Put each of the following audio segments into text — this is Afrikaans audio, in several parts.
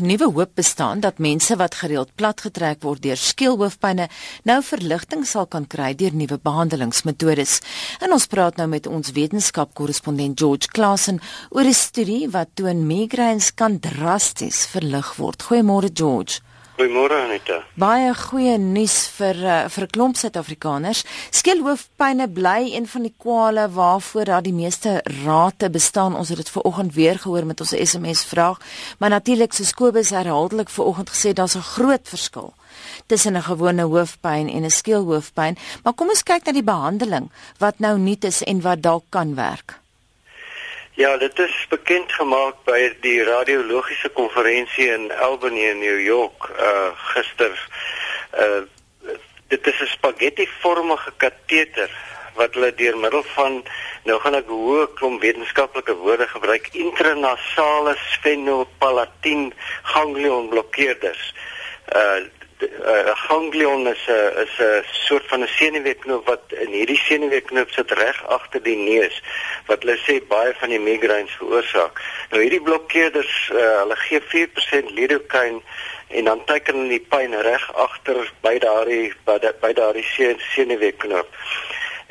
nuwe hoop bestaan dat mense wat gereeld platgetrek word deur skeelhoofpynne nou verligting sal kan kry deur nuwe behandelingsmetodes. En ons praat nou met ons wetenskapkorrespondent George Klassen oor 'n studie wat toon migraines kan drasties verlig word. Goeiemôre George. Goeiemôre Anita. Baie goeie nuus vir uh, vir 'n klomp Suid-Afrikaners. Skeelhoofpynne bly een van die kwale waarvoor daar die meeste rate bestaan. Ons het dit ver oggend weer gehoor met ons SMS vraag, maar natuurlik so Kobus herhaaldelik ver oggend gesê daar's 'n groot verskil tussen 'n gewone hoofpyn en 'n skeelhoofpyn. Maar kom ons kyk na die behandeling wat nou nuut is en wat dalk kan werk. Ja, dit is bekend gemaak by die radiologiese konferensie in Albany in New York uh gister. Uh dit is 'n spaghetti-vormige kateter wat hulle deur middel van nou gaan ek hoë klomp wetenskaplike woorde gebruik intranasale sphenopalatine ganglion blokkeerders. Uh uh, ganglion is 'n is 'n soort van 'n senuweeknoop wat in hierdie senuweeknoop sit reg agter die neus wat hulle sê baie van die migraines veroorsaak. Nou hierdie blokkeerders uh, hulle gee 4% lidocaine en dan teken hulle die pyn reg agter by daardie by daardie senuweeknoop.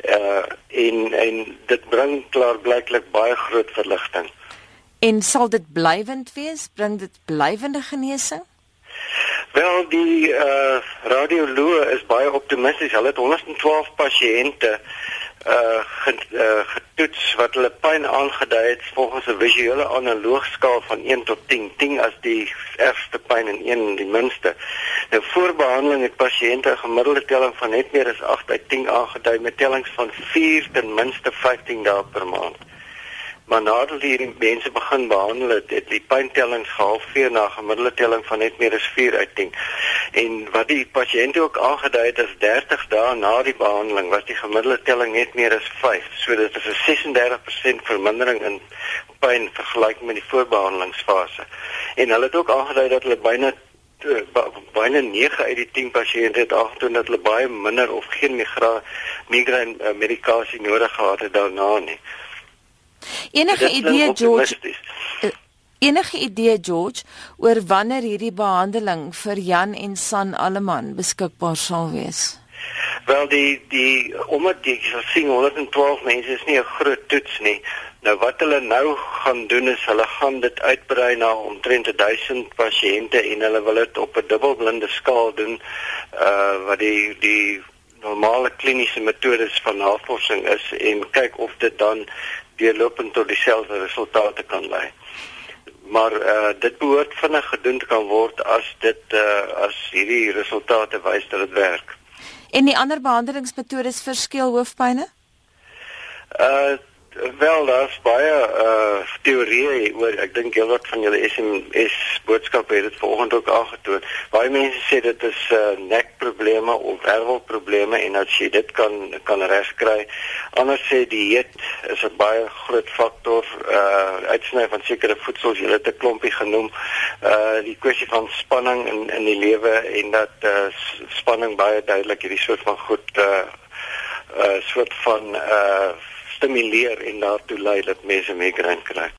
Uh en en dit bring klaar blyklik baie groot verligting. En sal dit blywend wees? Bring dit blywende genesing? Wel die uh radioloog is baie optimisties. Hulle het 112 pasiënte uh, ge, uh getoets wat hulle pyn aangedui het volgens 'n visuele analoogskaal van 1 tot 10. 10 as die ergste pyn en 1 die minste. Nou voor behandeling het pasiënte 'n gemiddelde telling van net meer as 8 uit 10 aangedui met tellings van 4 ten minste 15 dae per maand maar nadat hierdie mense begin behandel het, het die pyntelling gehalveer na 'n gemiddelde telling van net meer as 4 uit 10. En wat die pasiënte ook aangedui het as 30 dae na die behandeling was die gemiddelde telling net meer as 5. So dit is 'n 36% vermindering in pyn vergelyk met die voorbehandelingsfase. En hulle het ook aangedui dat hulle byna byna 9 uit die 10 pasiënte het aangetoon dat hulle baie minder of geen migraine uh, medikasie nodig gehad het daarna nie. Enige idee George? Eh, enige idee George oor wanneer hierdie behandeling vir Jan en San Alleman beskikbaar sal wees? Wel die die omdat die sien 112 mense is nie 'n groot toets nie. Nou wat hulle nou gaan doen is hulle gaan dit uitbrei na omtrent 1000 pasiënte en hulle wil dit op 'n dubbelblinde skaal doen uh wat die die normale kliniese metodes van navorsing is en kyk of dit dan deurlopend tot dieselfde resultate kan lei. Maar eh uh, dit behoort vinnig gedoen te kan word as dit eh uh, as hierdie resultate wys dat dit werk. En die ander behandelingsmetodes verskil hoofpynne? Eh uh, Wel, daar's baie uh teorieë oor. Ek dink jy wat van julle SMS boodskappe het dit vanoggend ook aangetoon. Baie mense sê dit is uh nekprobleme of wervelprobleme en dat jy dit kan kan regkry. Ander sê dieet is 'n baie groot faktor. Uh uitsny van sekere voedsels, jy het 'n klompie genoem. Uh die kwessie van spanning in in die lewe en dat uh spanning baie duidelik hierdie soort van goed uh uh soort van uh stimuleer en daartoe lei dat mense migraine kry.